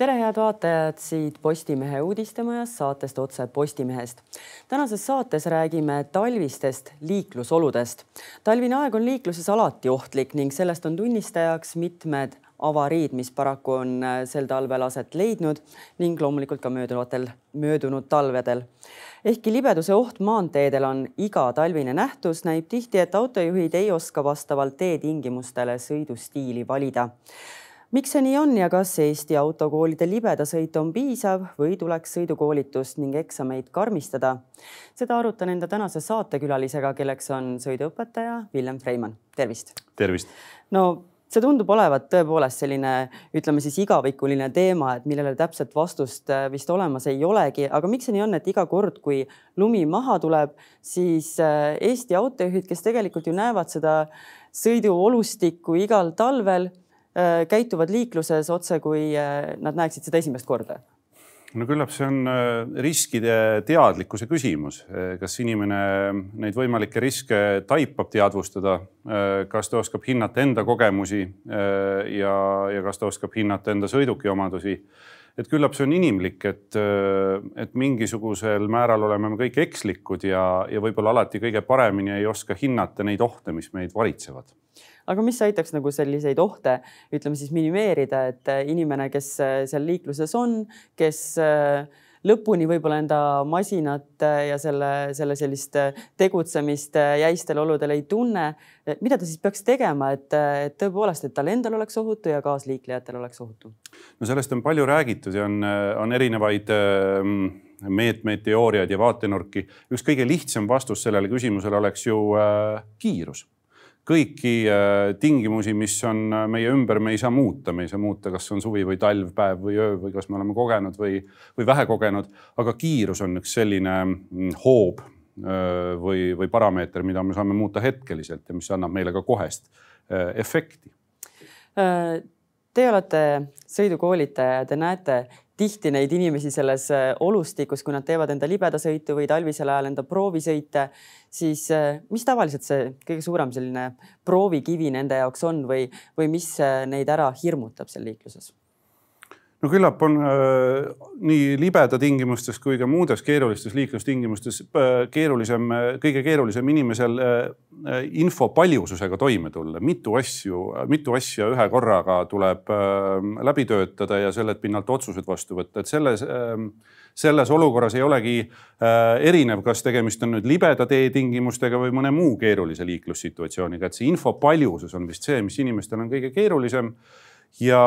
tere, head vaatajad siit Postimehe uudistemajast, saatest Otse Postimehest. tänases saates räägime talvistest liiklusoludest. talvine aeg on liikluses alati ohtlik ning sellest on tunnistajaks mitmed avariid, mis paraku on äh, sel talvel aset leidnud ning loomulikult ka mööduvatel, möödunud talvedel. ehkki libeduse oht maanteedel on igatalvine nähtus, näib tihti, et autojuhid ei oska vastavalt teetingimustele sõidustiili valida miks see nii on ja kas Eesti autokoolide libedasõit on piisav või tuleks sõidukoolitust ning eksameid karmistada? seda arutan enda tänase saatekülalisega, kelleks on sõiduõpetaja Villem Freimann. tervist. tervist. no see tundub olevat tõepoolest selline, ütleme siis igavikuline teema, et millele täpset vastust äh, vist olemas ei olegi, aga miks see nii on, et iga kord, kui lumi maha tuleb, siis äh, Eesti autojuhid, kes tegelikult ju näevad seda sõiduolustikku igal talvel, käituvad liikluses otse, kui nad näeksid seda esimest korda? No küllap see on äh, riskide teadlikkuse küsimus, äh, kas inimene neid võimalikke riske taipab teadvustada, äh, kas ta oskab hinnata enda kogemusi ja, ja kas ta oskab hinnata enda sõiduki omadusi. et küllap see on inimlik, et, et mingisugusel määral oleme me kõik ekslikud ja, ja võib-olla alati kõige paremini ei oska hinnata neid ohte, mis meid varitsevad aga mis aitaks nagu selliseid ohte, ütleme siis minimeerida, et äh, inimene, kes äh, seal liikluses on, kes äh, lõpuni võib-olla enda masinat ja selle, selle sellist tegutsemist jäistel oludel ei tunne. mida ta siis peaks tegema, et, et tõepoolest, et tal endal oleks ohutu ja kaasliiklejatel oleks ohutu? no sellest on palju räägitud ja on, on erinevaid meetmeid, teooriaid ja vaatenurki. üks kõige lihtsam vastus sellele küsimusele oleks ju äh, kiirus kõiki äh, tingimusi, mis on äh, meie ümber, me ei saa muuta, me ei saa muuta, kas on suvi või talv, päev või öö või kas me oleme kogenud või, või vähe kogenud. aga kiirus on üks selline mm, hoob äh, või, või parameeter, mida me saame muuta hetkeliselt ja mis annab meile ka kohest efekti. Te olete sõidukoolitaja ja te näete tihti neid inimesi selles olustikus, kui nad teevad enda libedasõitu või talvisel ajal enda proovisõite siis äh, mis tavaliselt see kõige suurem selline proovikivi nende jaoks on või, või mis äh, neid ära hirmutab seal liikluses? No küllap on äh, nii libeda tingimustes kui ka muudes keerulistes liiklustingimustes äh, keerulisem, kõige keerulisem inimesel äh, info paljususega toime tulla. mitu asju, mitu asja ühe korraga tuleb äh, läbi töötada ja sellelt pinnalt otsused vastu võtta, et selles äh, selles olukorras ei olegi äh, erinev, kas tegemist on nüüd libeda tee tingimustega või mõne muu keerulise liiklussituatsiooniga, et see info paljusus on vist see, mis inimestel on kõige keerulisem ja,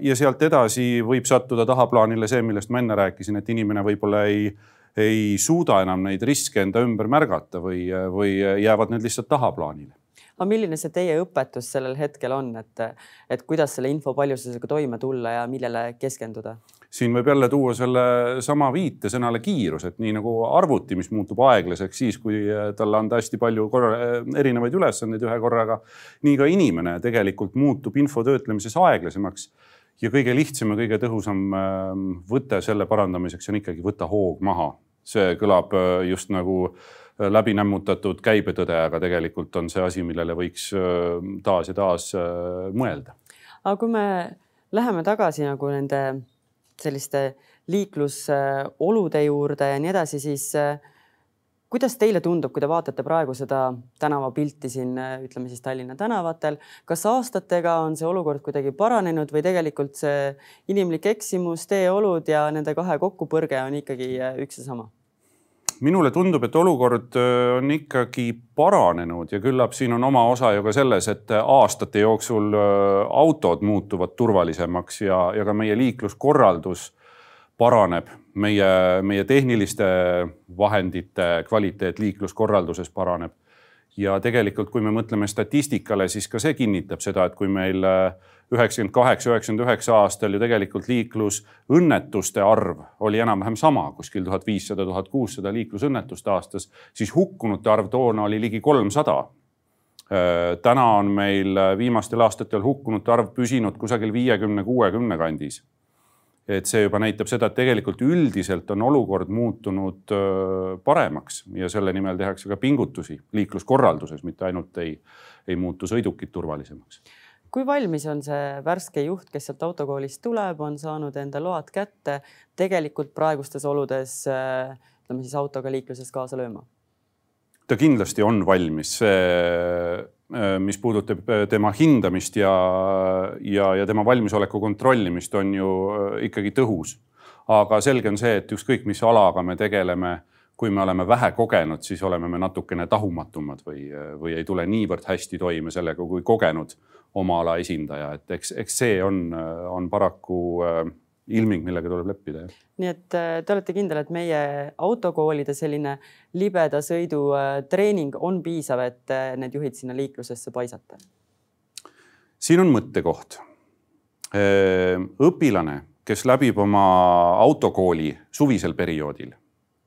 ja sealt edasi võib sattuda tahaplaanile see, millest ma enne rääkisin, et inimene võib-olla ei, ei suuda enam neid riske enda ümber märgata või, või jäävad need lihtsalt tahaplaanile aga milline see teie õpetus sellel hetkel on, et, et kuidas selle info paljususega toime tulla ja millele keskenduda? Siin võib jälle tuua sellesama viite sõnale kiirus, et nii nagu arvuti, mis muutub aeglaseks siis, kui talle anda hästi palju korra, erinevaid ülesandeid ühe korraga. nii ka inimene tegelikult muutub info töötlemises aeglasemaks. ja kõige lihtsam ja kõige tõhusam ähm, võte selle parandamiseks on ikkagi võtta hoog maha. see kõlab äh, just nagu äh, läbi nämmutatud käibetõde, aga tegelikult on see asi, millele võiks taas ja taas mõelda. aga kui me läheme tagasi nagu nende selliste liiklusolude juurde ja nii edasi, siis äh, kuidas teile tundub, kui te vaatate praegu seda tänavapilti siin, äh, ütleme siis Tallinna tänavatel, kas aastatega on see olukord kuidagi paranenud või tegelikult see inimlik eksimus, teeolud ja nende kahe kokkupõrge on ikkagi äh, üks ja sama? Minule tundub, et olukord on ikkagi paranenud ja küllap siin on oma osa ju ka selles, et aastate jooksul autod muutuvad turvalisemaks ja, ja ka meie liikluskorraldus paraneb. meie, meie tehniliste vahendite kvaliteet liikluskorralduses paraneb. Ja tegelikult, kui me mõtleme statistikale, siis ka see kinnitab seda, et kui meil äh, üheksakümmend kaheksa, üheksakümmend üheksa aastal ju tegelikult liiklusõnnetuste arv oli enam-vähem sama, kuskil tuhat viissada, tuhat kuussada liiklusõnnetust aastas, siis hukkunute arv toona oli ligi kolmsada. täna on meil viimastel aastatel hukkunute arv püsinud kusagil viiekümne, kuuekümne kandis. Et see juba näitab seda, et tegelikult üldiselt on olukord muutunud paremaks ja selle nimel tehakse ka pingutusi liikluskorralduses, mitte ainult ei, ei muutu sõidukid turvalisemaks kui valmis on see värske juht, kes sealt autokoolist tuleb, on saanud enda load kätte, tegelikult praegustes oludes ütleme siis autoga liikluses kaasa lööma? Ta kindlasti on valmis, see, mis puudutab tema hindamist ja, ja, ja tema valmisoleku kontrollimist, on ju ikkagi tõhus. aga selge on see, et ükskõik, mis alaga me tegeleme kui me oleme vähe kogenud, siis oleme me natukene tahumatumad või, või ei tule niivõrd hästi toime sellega kui kogenud oma ala esindaja, et eks, eks see on, on paraku äh, ilming, millega tuleb leppida. nii et äh, te olete kindel, et meie autokoolide selline libeda sõidu äh, treening on piisav, et need juhid sinna liiklusesse paisata? siin on mõttekoht. õpilane, kes läbib oma autokooli suvisel perioodil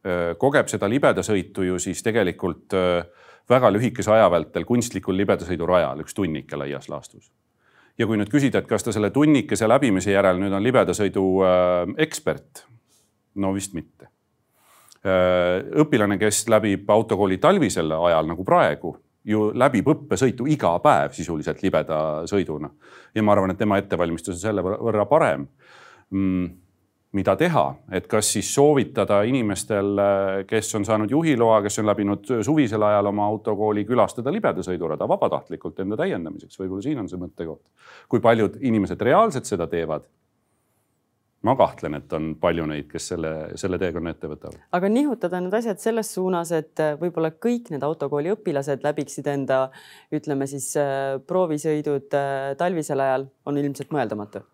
Äh, kogeb seda libedasõitu ju siis tegelikult äh, väga lühikese aja vältel kunstlikul libedasõidurajal, üks tunnike laias laastus. Ja kui nüüd küsida, et kas ta selle tunnikese läbimise järel nüüd on libedasõidu äh, ekspert, no vist mitte. õpilane, kes läbib autokooli talvisel ajal nagu praegu, ju läbib õppesõitu iga päev sisuliselt libeda sõiduna. Ja ma arvan, et tema ettevalmistus on selle võrra parem. Mm mida teha, et kas siis soovitada inimestel, kes on saanud juhiloa, kes on läbinud suvisel ajal oma autokooli, külastada libedasõidurada vabatahtlikult enda täiendamiseks, võib-olla siin on see mõttekoht. kui paljud inimesed reaalselt seda teevad? ma kahtlen, et on palju neid, kes selle, selle teekonna ette võtavad. aga nihutada need asjad selles suunas, et võib-olla kõik need autokooli õpilased läbiksid enda, ütleme siis proovisõidud talvisel ajal, on ilmselt mõeldamatu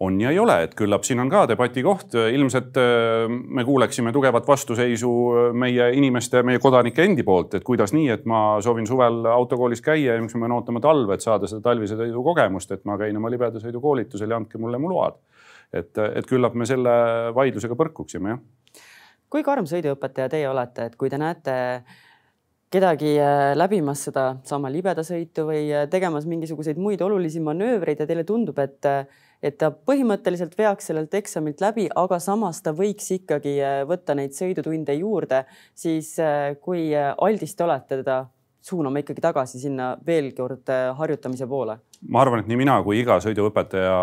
on ja ei ole, et küllap siin on ka debati koht, ilmselt äh, me kuuleksime tugevat vastuseisu äh, meie inimeste, meie kodanike endi poolt, et kuidas nii, et ma soovin suvel autokoolis käia ja miks ma pean ootama talve, et saada seda talvise sõidu kogemust, et ma käin oma libedasõidu koolitusel ja andke mulle mu load. et, et küllap me selle vaidlusega põrkuksime, jah. kui karm sõiduõpetaja teie olete, et kui te näete kedagi äh, läbimas sedasama libedasõitu või tegemas mingisuguseid muid olulisi manöövreid ja teile tundub, et et ta põhimõtteliselt veaks sellelt eksamilt läbi, aga samas ta võiks ikkagi äh, võtta neid sõidutunde juurde, siis äh, kui äh, aldis te olete teda suunama ikkagi tagasi sinna veel kord harjutamise poole? ma arvan, et nii mina kui iga sõiduõpetaja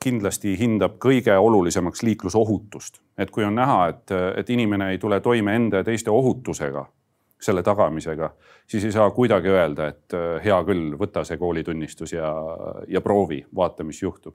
kindlasti hindab kõige olulisemaks liiklusohutust, et kui on näha, et, et inimene ei tule toime enda ja teiste ohutusega, selle tagamisega, siis ei saa kuidagi öelda, et hea küll, võta see koolitunnistus ja, ja proovi, vaata, mis juhtub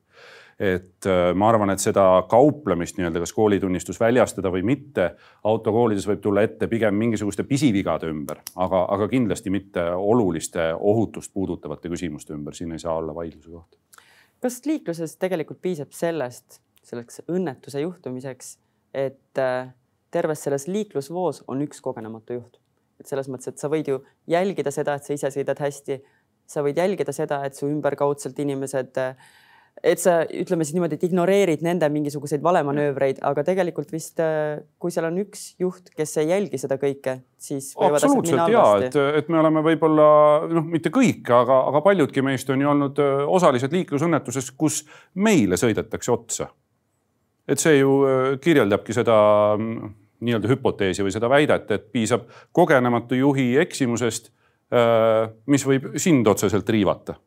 et äh, ma arvan, et seda kauplemist nii-öelda, kas koolitunnistus väljastada või mitte, autokoolides võib tulla ette pigem mingisuguste pisivigade ümber, aga, aga kindlasti mitte oluliste ohutust puudutavate küsimuste ümber, siin ei saa olla vaidluse kohta. kas liikluses tegelikult piisab sellest, selleks õnnetuse juhtumiseks, et äh, terves selles liiklusvoos on üks kogenematu juht? Et selles mõttes, et sa võid ju jälgida seda, et sa ise sõidad hästi, sa võid jälgida seda, et su ümberkaudselt inimesed et sa ütleme siis niimoodi, et ignoreerid nende mingisuguseid valemanöövreid, aga tegelikult vist, kui seal on üks juht, kes ei jälgi seda kõike, siis. absoluutselt ja, et, et me oleme võib-olla noh, mitte kõik, aga, aga paljudki meist on ju olnud osalised liiklusõnnetuses, kus meile sõidetakse otsa. et see ju kirjeldabki seda nii-öelda hüpoteesi või seda väidet, et piisab kogenematu juhi eksimusest, mis võib sind otseselt riivata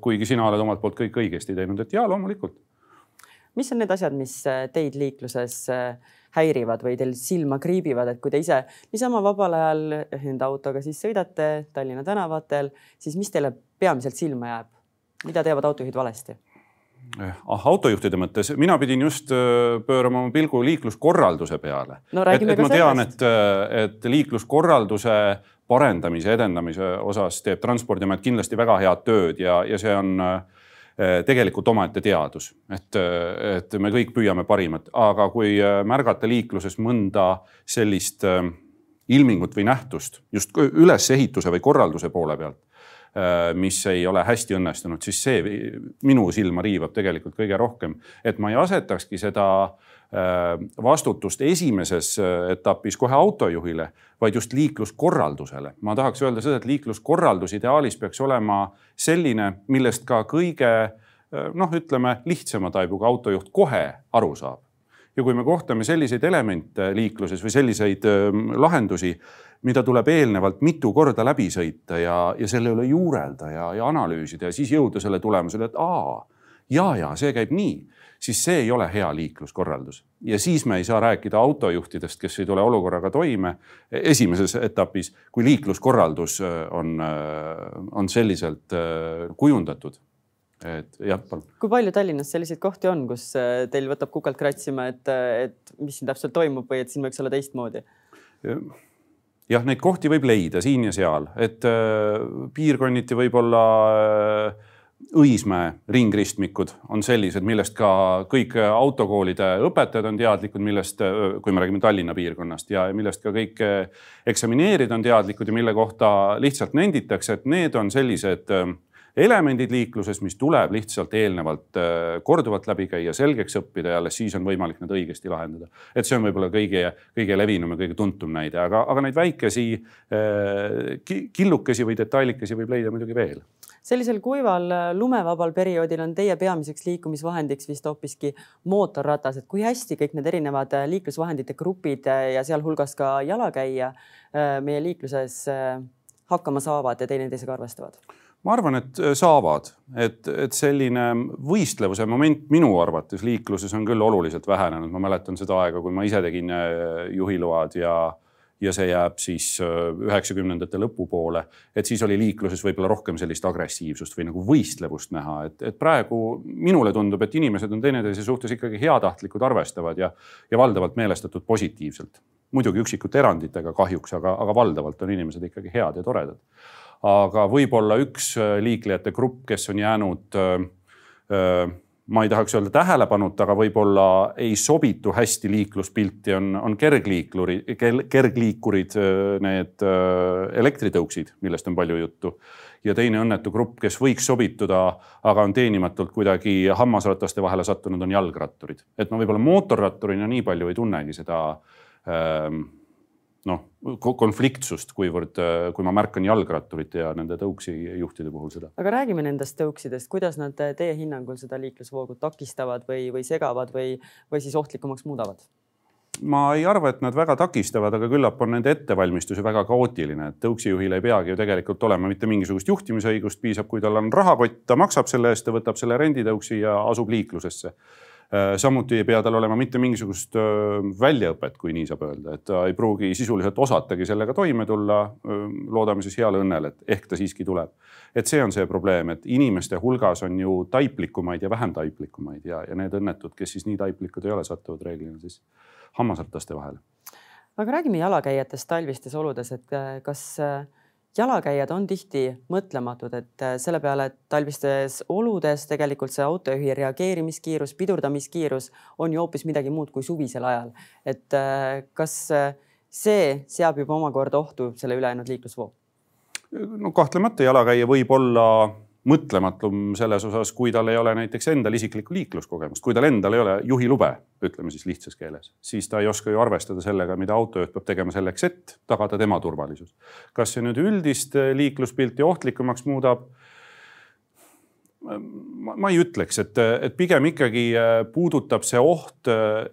kuigi sina oled omalt poolt kõik õigesti teinud, et jaa, loomulikult. mis on need asjad, mis äh, teid liikluses äh, häirivad või teil silma kriibivad, et kui te ise niisama vabal ajal enda autoga siis sõidate Tallinna tänavatel, siis mis teile peamiselt silma jääb? mida teevad autojuhid valesti? Eh, ah, autojuhtide mõttes, mina pidin just pöörama oma pilgu liikluskorralduse peale. No,. et, et ma tean, et, et liikluskorralduse parendamise, edendamise osas teeb Transpordiamet kindlasti väga head tööd ja, ja see on tegelikult omaette teadus, et, et me kõik püüame parimat, aga kui märgata liikluses mõnda sellist ilmingut või nähtust just ülesehituse või korralduse poole pealt, mis ei ole hästi õnnestunud, siis see minu silma riivab tegelikult kõige rohkem, et ma ei asetakski seda äh, Äh, vastutust esimeses äh, etapis kohe autojuhile, vaid just liikluskorraldusele. ma tahaks öelda seda, et liikluskorraldus ideaalis peaks olema selline, millest ka kõige äh, noh, ütleme lihtsama taibuga autojuht kohe aru saab ja kui me kohtame selliseid elemente liikluses või selliseid ähm, lahendusi, mida tuleb eelnevalt mitu korda läbi sõita ja, ja selle üle juurelda ja, ja analüüsida ja siis jõuda selle tulemusele, et aa, ja, ja see käib nii, siis see ei ole hea liikluskorraldus. ja siis me ei saa rääkida autojuhtidest, kes ei tule olukorraga toime esimeses etapis, kui liikluskorraldus äh, on, äh, on selliselt äh, kujundatud et jah, palun. kui palju Tallinnas selliseid kohti on, kus äh, teil võtab kukalt kratsima, et, äh, et mis siin täpselt toimub või et siin võiks olla teistmoodi? jah, neid kohti võib leida siin ja seal, et äh, piirkonniti võib-olla äh, Õismäe ringristmikud on sellised, millest ka kõik autokoolide õpetajad on teadlikud, millest, äh, kui me räägime Tallinna piirkonnast ja millest ka kõik eksamineerijad on teadlikud ja mille kohta lihtsalt nenditakse, et need on sellised äh, elemendid liikluses, mis tuleb lihtsalt eelnevalt äh, korduvalt läbi käia, selgeks õppida ja alles siis on võimalik need õigesti lahendada. et see on võib-olla kõige, kõige levinum ja kõige tuntum näide, aga, aga neid väikesi äh, killukesi või detailikesi võib leida muidugi veel sellisel kuival äh, lumevabal perioodil on teie peamiseks liikumisvahendiks vist hoopiski mootorratas, et kui hästi kõik need erinevad liiklusvahendite grupid ja sealhulgas ka jalakäija meie liikluses hakkama saavad ja teineteisega arvestavad? Ma arvan, et äh, saavad, et, et selline võistlevuse moment minu arvates liikluses on küll oluliselt vähenenud. ma mäletan seda aega, kui ma ise tegin äh, juhiload ja, ja see jääb siis äh, üheksakümnendate lõpupoole, et siis oli liikluses võib-olla rohkem sellist agressiivsust või nagu võistlevust näha, et, et praegu minule tundub, et inimesed on teineteise suhtes ikkagi heatahtlikud, arvestavad ja, ja valdavalt meelestatud positiivselt. muidugi üksikute eranditega kahjuks, aga, aga valdavalt on inimesed ikkagi head ja toredad aga võib-olla üks äh, liiklejate grupp, kes on jäänud äh, äh, ma ei tahaks öelda tähelepanuta, aga võib-olla ei sobitu hästi liikluspilti, on, on kergliikluri, kergliikurid, need elektritõuksid, millest on palju juttu. ja teine õnnetu grupp, kes võiks sobituda, aga on teenimatult kuidagi hammasrataste vahele sattunud, on jalgratturid. et ma võib-olla mootorratturina nii palju ei tunnegi seda ähm, noh, konfliktsust, kuivõrd, äh, kui ma märkan jalgratturite ja nende tõuksi juhtide puhul seda. aga räägime nendest tõuksidest, kuidas nad äh, teie hinnangul seda liiklusvoogu takistavad või, või segavad või, või siis ohtlikumaks muudavad? ma ei arva, et nad väga takistavad, aga küllap on nende ettevalmistus ju väga kaootiline, et tõuksijuhil ei peagi ju tegelikult olema mitte mingisugust juhtimisõigust, piisab, kui tal on rahakott, ta maksab selle eest, ta võtab selle renditõuksi ja asub liiklusesse samuti ei pea tal olema mitte mingisugust äh, väljaõpet, kui nii saab öelda, et ta ei pruugi sisuliselt osatagi sellega toime tulla. Äh, loodame siis heale õnnele, et ehk ta siiski tuleb. et see on see probleem, et inimeste hulgas on ju taiplikumaid ja vähem taiplikumaid ja, ja need õnnetud, kes siis nii taiplikud ei ole, satuvad reeglina siis hammasrataste vahele. aga räägime jalakäijatest talvistes oludes, et kas äh, jalakäijad on tihti mõtlematud, et äh, selle peale, et talvistes oludes tegelikult see autojuhi reageerimiskiirus, pidurdamiskiirus on ju hoopis midagi muud kui suvisel ajal. et äh, kas äh, see seab juba omakorda ohtu selle ülejäänud liiklusvoo? no kahtlemata jalakäija võib olla mõtlematum selles osas, kui tal ei ole näiteks endal isiklikku liikluskogemust, kui tal endal ei ole juhilube, ütleme siis lihtsas keeles, siis ta ei oska ju arvestada sellega, mida autojuht peab tegema selleks, et tagada tema turvalisus. kas see nüüd üldist eh, liikluspilti ohtlikumaks muudab? ma ei ütleks, et, et pigem ikkagi eh, puudutab see oht eh,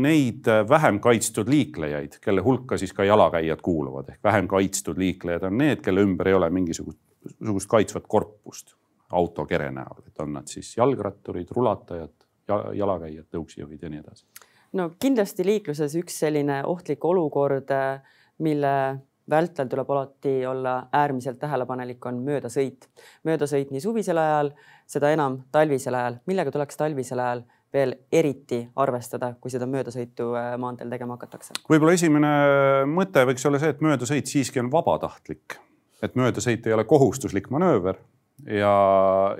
neid vähem kaitstud liiklejaid, kelle hulka siis ka jalakäijad kuuluvad ehk vähem kaitstud liiklejad on need, kelle ümber ei ole mingisugust niisugust kaitsvat korpust autokere näol, et on nad siis jalgratturid, rulatajad, jalakäijad, tõuksijuhid ja nii edasi. no kindlasti liikluses üks selline ohtlik olukord, mille vältel tuleb alati olla äärmiselt tähelepanelik, on möödasõit. möödasõit nii suvisel ajal, seda enam talvisel ajal, millega tuleks talvisel ajal veel eriti arvestada, kui seda möödasõitu äh, maanteel tegema hakatakse? võib-olla esimene mõte võiks olla see, et möödasõit siiski on vabatahtlik et möödasõit ei ole kohustuslik manööver ja,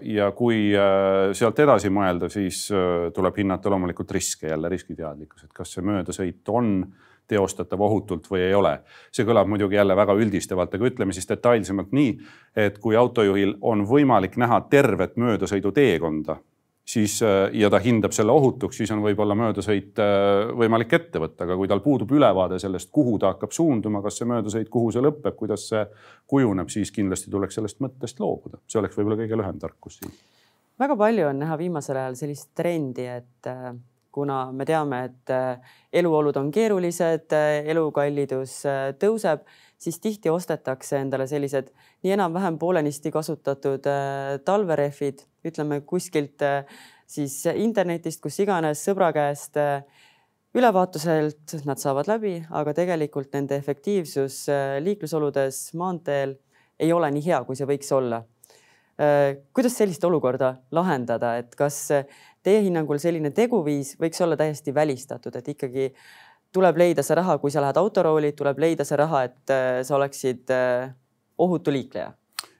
ja kui äh, sealt edasi mõelda, siis äh, tuleb hinnata loomulikult riske, jälle riskiteadlikkus, et kas see möödasõit on teostatav ohutult või ei ole. see kõlab muidugi jälle väga üldistavalt, aga ütleme siis detailsemalt nii, et kui autojuhil on võimalik näha tervet möödasõiduteekonda siis äh, ja ta hindab selle ohutuks, siis on võib-olla möödasõit äh, võimalik ette võtta, aga kui tal puudub ülevaade sellest, kuhu ta hakkab suunduma, kas see möödasõit, kuhu see lõpeb, kuidas see kujuneb, siis kindlasti tuleks sellest mõttest loobuda. see oleks võib-olla kõige lühem tarkus siin. väga palju on näha viimasel ajal sellist trendi, et äh, kuna me teame, et eluolud on keerulised, elukallidus tõuseb, siis tihti ostetakse endale sellised nii enam-vähem poolenisti kasutatud talverehvid, ütleme kuskilt siis internetist, kus iganes sõbra käest ülevaatuselt nad saavad läbi, aga tegelikult nende efektiivsus liiklusoludes maanteel ei ole nii hea, kui see võiks olla. Äh, kuidas sellist olukorda lahendada, et kas teie hinnangul selline teguviis võiks olla täiesti välistatud, et ikkagi tuleb leida see raha, kui sa lähed autorooli, tuleb leida see raha, et äh, sa oleksid äh, ohutu liikleja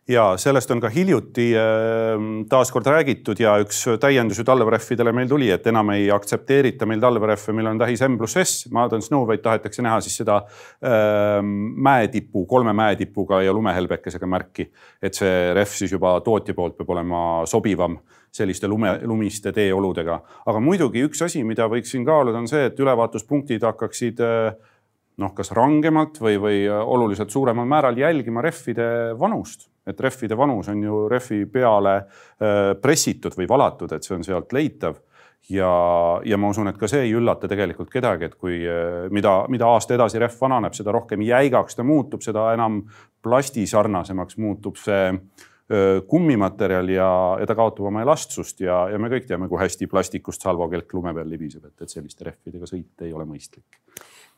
ja sellest on ka hiljuti äh, taaskord räägitud ja üks täiendus ju talverehvidele meil tuli, et enam ei aktsepteerita meil talverehve, millel on tähis M pluss S, Modern Snow, vaid tahetakse näha siis seda äh, mäetipu, kolme mäetipuga ja lumehelbekesega märki. et see rehv siis juba tootja poolt peab olema sobivam selliste lume, lumiste teeoludega. aga muidugi üks asi, mida võiks siin kaaluda, on see, et ülevaatuspunktid hakkaksid äh, noh, kas rangemalt või, või oluliselt suuremal määral jälgima rehvide vanust. Et rehvide vanus on ju rehvi peale äh, pressitud või valatud, et see on sealt leitav. Ja, ja ma usun, et ka see ei üllata tegelikult kedagi, et kui, äh, mida, mida aasta edasi rehv vananeb, seda rohkem jäigaks ta muutub, seda enam plastisarnasemaks muutub see äh, kummimaterjal ja, ja ta kaotab oma elastsust ja, ja me kõik teame, kui hästi plastikust salvokelk lume peal libiseb, et, et selliste rehvidega sõit ei ole mõistlik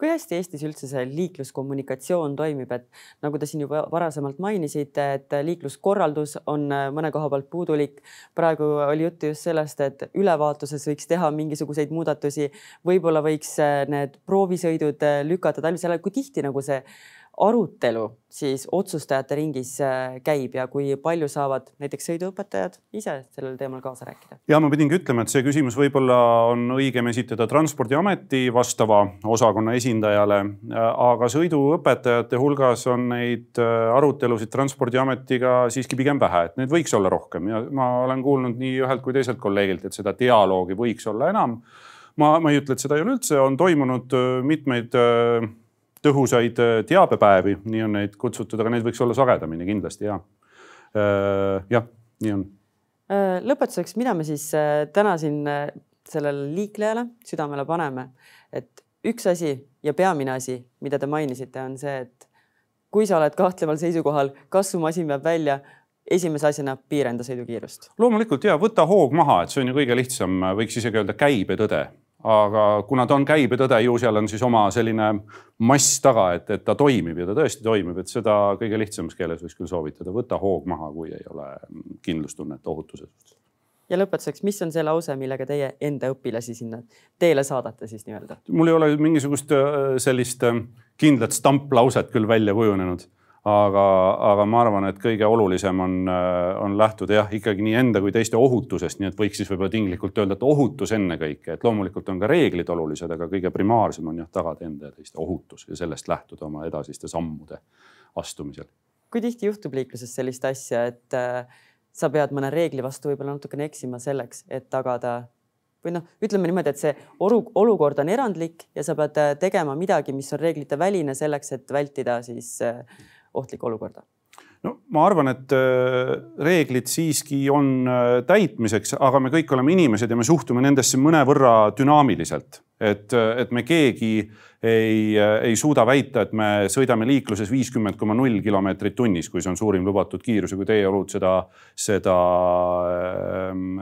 kui hästi Eestis üldse see liikluskommunikatsioon toimib, et nagu te siin juba varasemalt mainisite, et liikluskorraldus on äh, mõne koha pealt puudulik. praegu oli juttu just sellest, et ülevaatuses võiks teha mingisuguseid muudatusi, võib-olla võiks äh, need proovisõidud äh, lükata talvisel ajal, kui tihti nagu see arutelu siis otsustajate ringis äh, käib ja kui palju saavad näiteks sõiduõpetajad ise sellel teemal kaasa rääkida? ja ma pidingi ütlema, et see küsimus võib-olla on õigem esitada Transpordiameti vastava osakonna esindajale, aga sõiduõpetajate hulgas on neid äh, arutelusid Transpordiametiga siiski pigem vähe, et neid võiks olla rohkem ja ma olen kuulnud nii ühelt kui teiselt kolleegilt, et seda dialoogi võiks olla enam ma, ma ei ütle, et seda ei ole üldse, on toimunud äh, mitmeid tõhusaid äh, teabepäevi, nii on neid kutsutud, aga neid võiks olla sagedamini kindlasti ja. Äh, jah, nii on. Äh, lõpetuseks, mida me siis täna siin sellele liiklejale südamele paneme, et üks asi ja peamine asi, mida te mainisite, on see, et kui sa oled kahtleval seisukohal, kas su masin veab välja, esimese asjana piirenda sõidukiirust. loomulikult ja võta hoog maha, et see on ju kõige lihtsam, võiks isegi öelda käibetõde aga kuna ta on käibetõde, ju seal on siis oma selline mass taga, et, et ta toimib ja ta tõesti toimib, et seda kõige lihtsamas keeles võiks küll soovitada, võta hoog maha, kui ei ole kindlustunnet ohutuse suhtes. ja lõpetuseks, mis on see lause, millega teie enda õpilasi sinna teele saadate siis nii-öelda? mul ei ole mingisugust äh, sellist äh, kindlat stamplauset küll välja kujunenud aga, aga ma arvan, et kõige olulisem on, on lähtuda jah, ikkagi nii enda kui teiste ohutusest, nii et võiks siis võib-olla tinglikult öelda, et ohutus ennekõike, et loomulikult on ka reeglid olulised, aga kõige primaarsem on jah, tagada enda ja teiste ohutus ja sellest lähtuda oma edasiste sammude astumisel. kui tihti juhtub liikluses sellist asja, et äh, sa pead mõne reegli vastu võib-olla natukene eksima selleks, et tagada või noh, ütleme niimoodi, et see olukord on erandlik ja sa pead äh, tegema midagi, mis on reeglite väline selleks, et vältida siis äh, ohtlikku olukorda? no ma arvan, et äh, reeglid siiski on äh, täitmiseks, aga me kõik oleme inimesed ja me suhtume nendesse mõnevõrra dünaamiliselt, et, et me keegi ei, ei suuda väita, et me sõidame liikluses viiskümmend koma null kilomeetrit tunnis, kui see on suurim lubatud kiirus ja kui teie olud seda, seda ähm,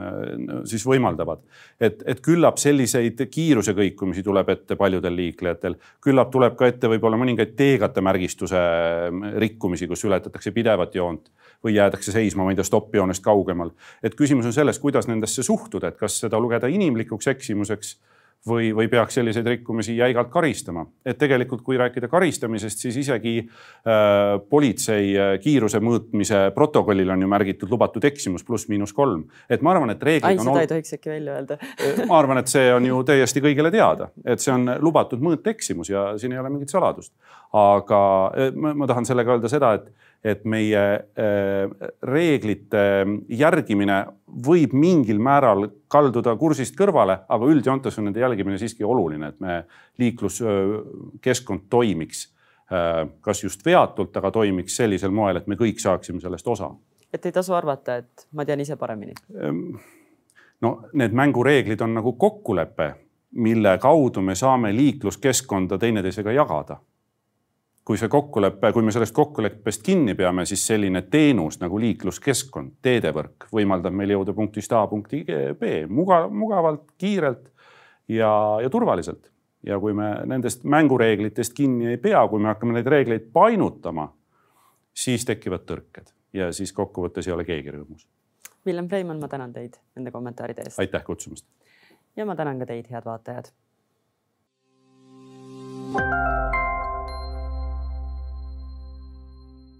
siis võimaldavad. et, et küllap selliseid kiiruse kõikumisi tuleb ette paljudel liiklejatel, küllap tuleb ka ette võib-olla mõningaid teekatemärgistuse ähm, rikkumisi, kus ületatakse pidevat joont või jäädakse seisma, ma ei tea, stoppjoonest kaugemal. et küsimus on selles, kuidas nendesse suhtuda, et kas seda lugeda inimlikuks eksimuseks või, või peaks selliseid rikkumisi jäigalt karistama. et tegelikult, kui rääkida karistamisest, siis isegi äh, politsei äh, kiiruse mõõtmise protokollil on ju märgitud lubatud eksimus pluss-miinus kolm. et ma arvan, et reeglid. ai, seda ei tohiks äkki välja öelda ma arvan, et see on ju täiesti kõigile teada, et see on lubatud mõõteeksimus ja siin ei ole mingit saladust. aga äh, ma, ma tahan sellega öelda seda, et et meie äh, reeglite järgimine võib mingil määral kalduda kursist kõrvale, aga üldjoontes on nende jälgimine siiski oluline, et me liikluskeskkond toimiks äh, kas just veatult, aga toimiks sellisel moel, et me kõik saaksime sellest osa. et ei tasu arvata, et ma tean ise paremini? Ehm, no need mängureeglid on nagu kokkulepe mille kaudu me saame liikluskeskkonda teineteisega jagada kui see kokkulepe, kui me sellest kokkuleppest kinni peame, siis selline teenus nagu liikluskeskkond, teedevõrk võimaldab meil jõuda punktist A punkti B mugav, mugavalt, kiirelt ja, ja turvaliselt. ja kui me nendest mängureeglitest kinni ei pea, kui me hakkame neid reegleid painutama, siis tekivad tõrked ja siis kokkuvõttes ei ole keegi rõõmus. Villem Preimann, ma tänan teid nende kommentaaride eest. aitäh kutsumast. ja ma tänan ka teid, head vaatajad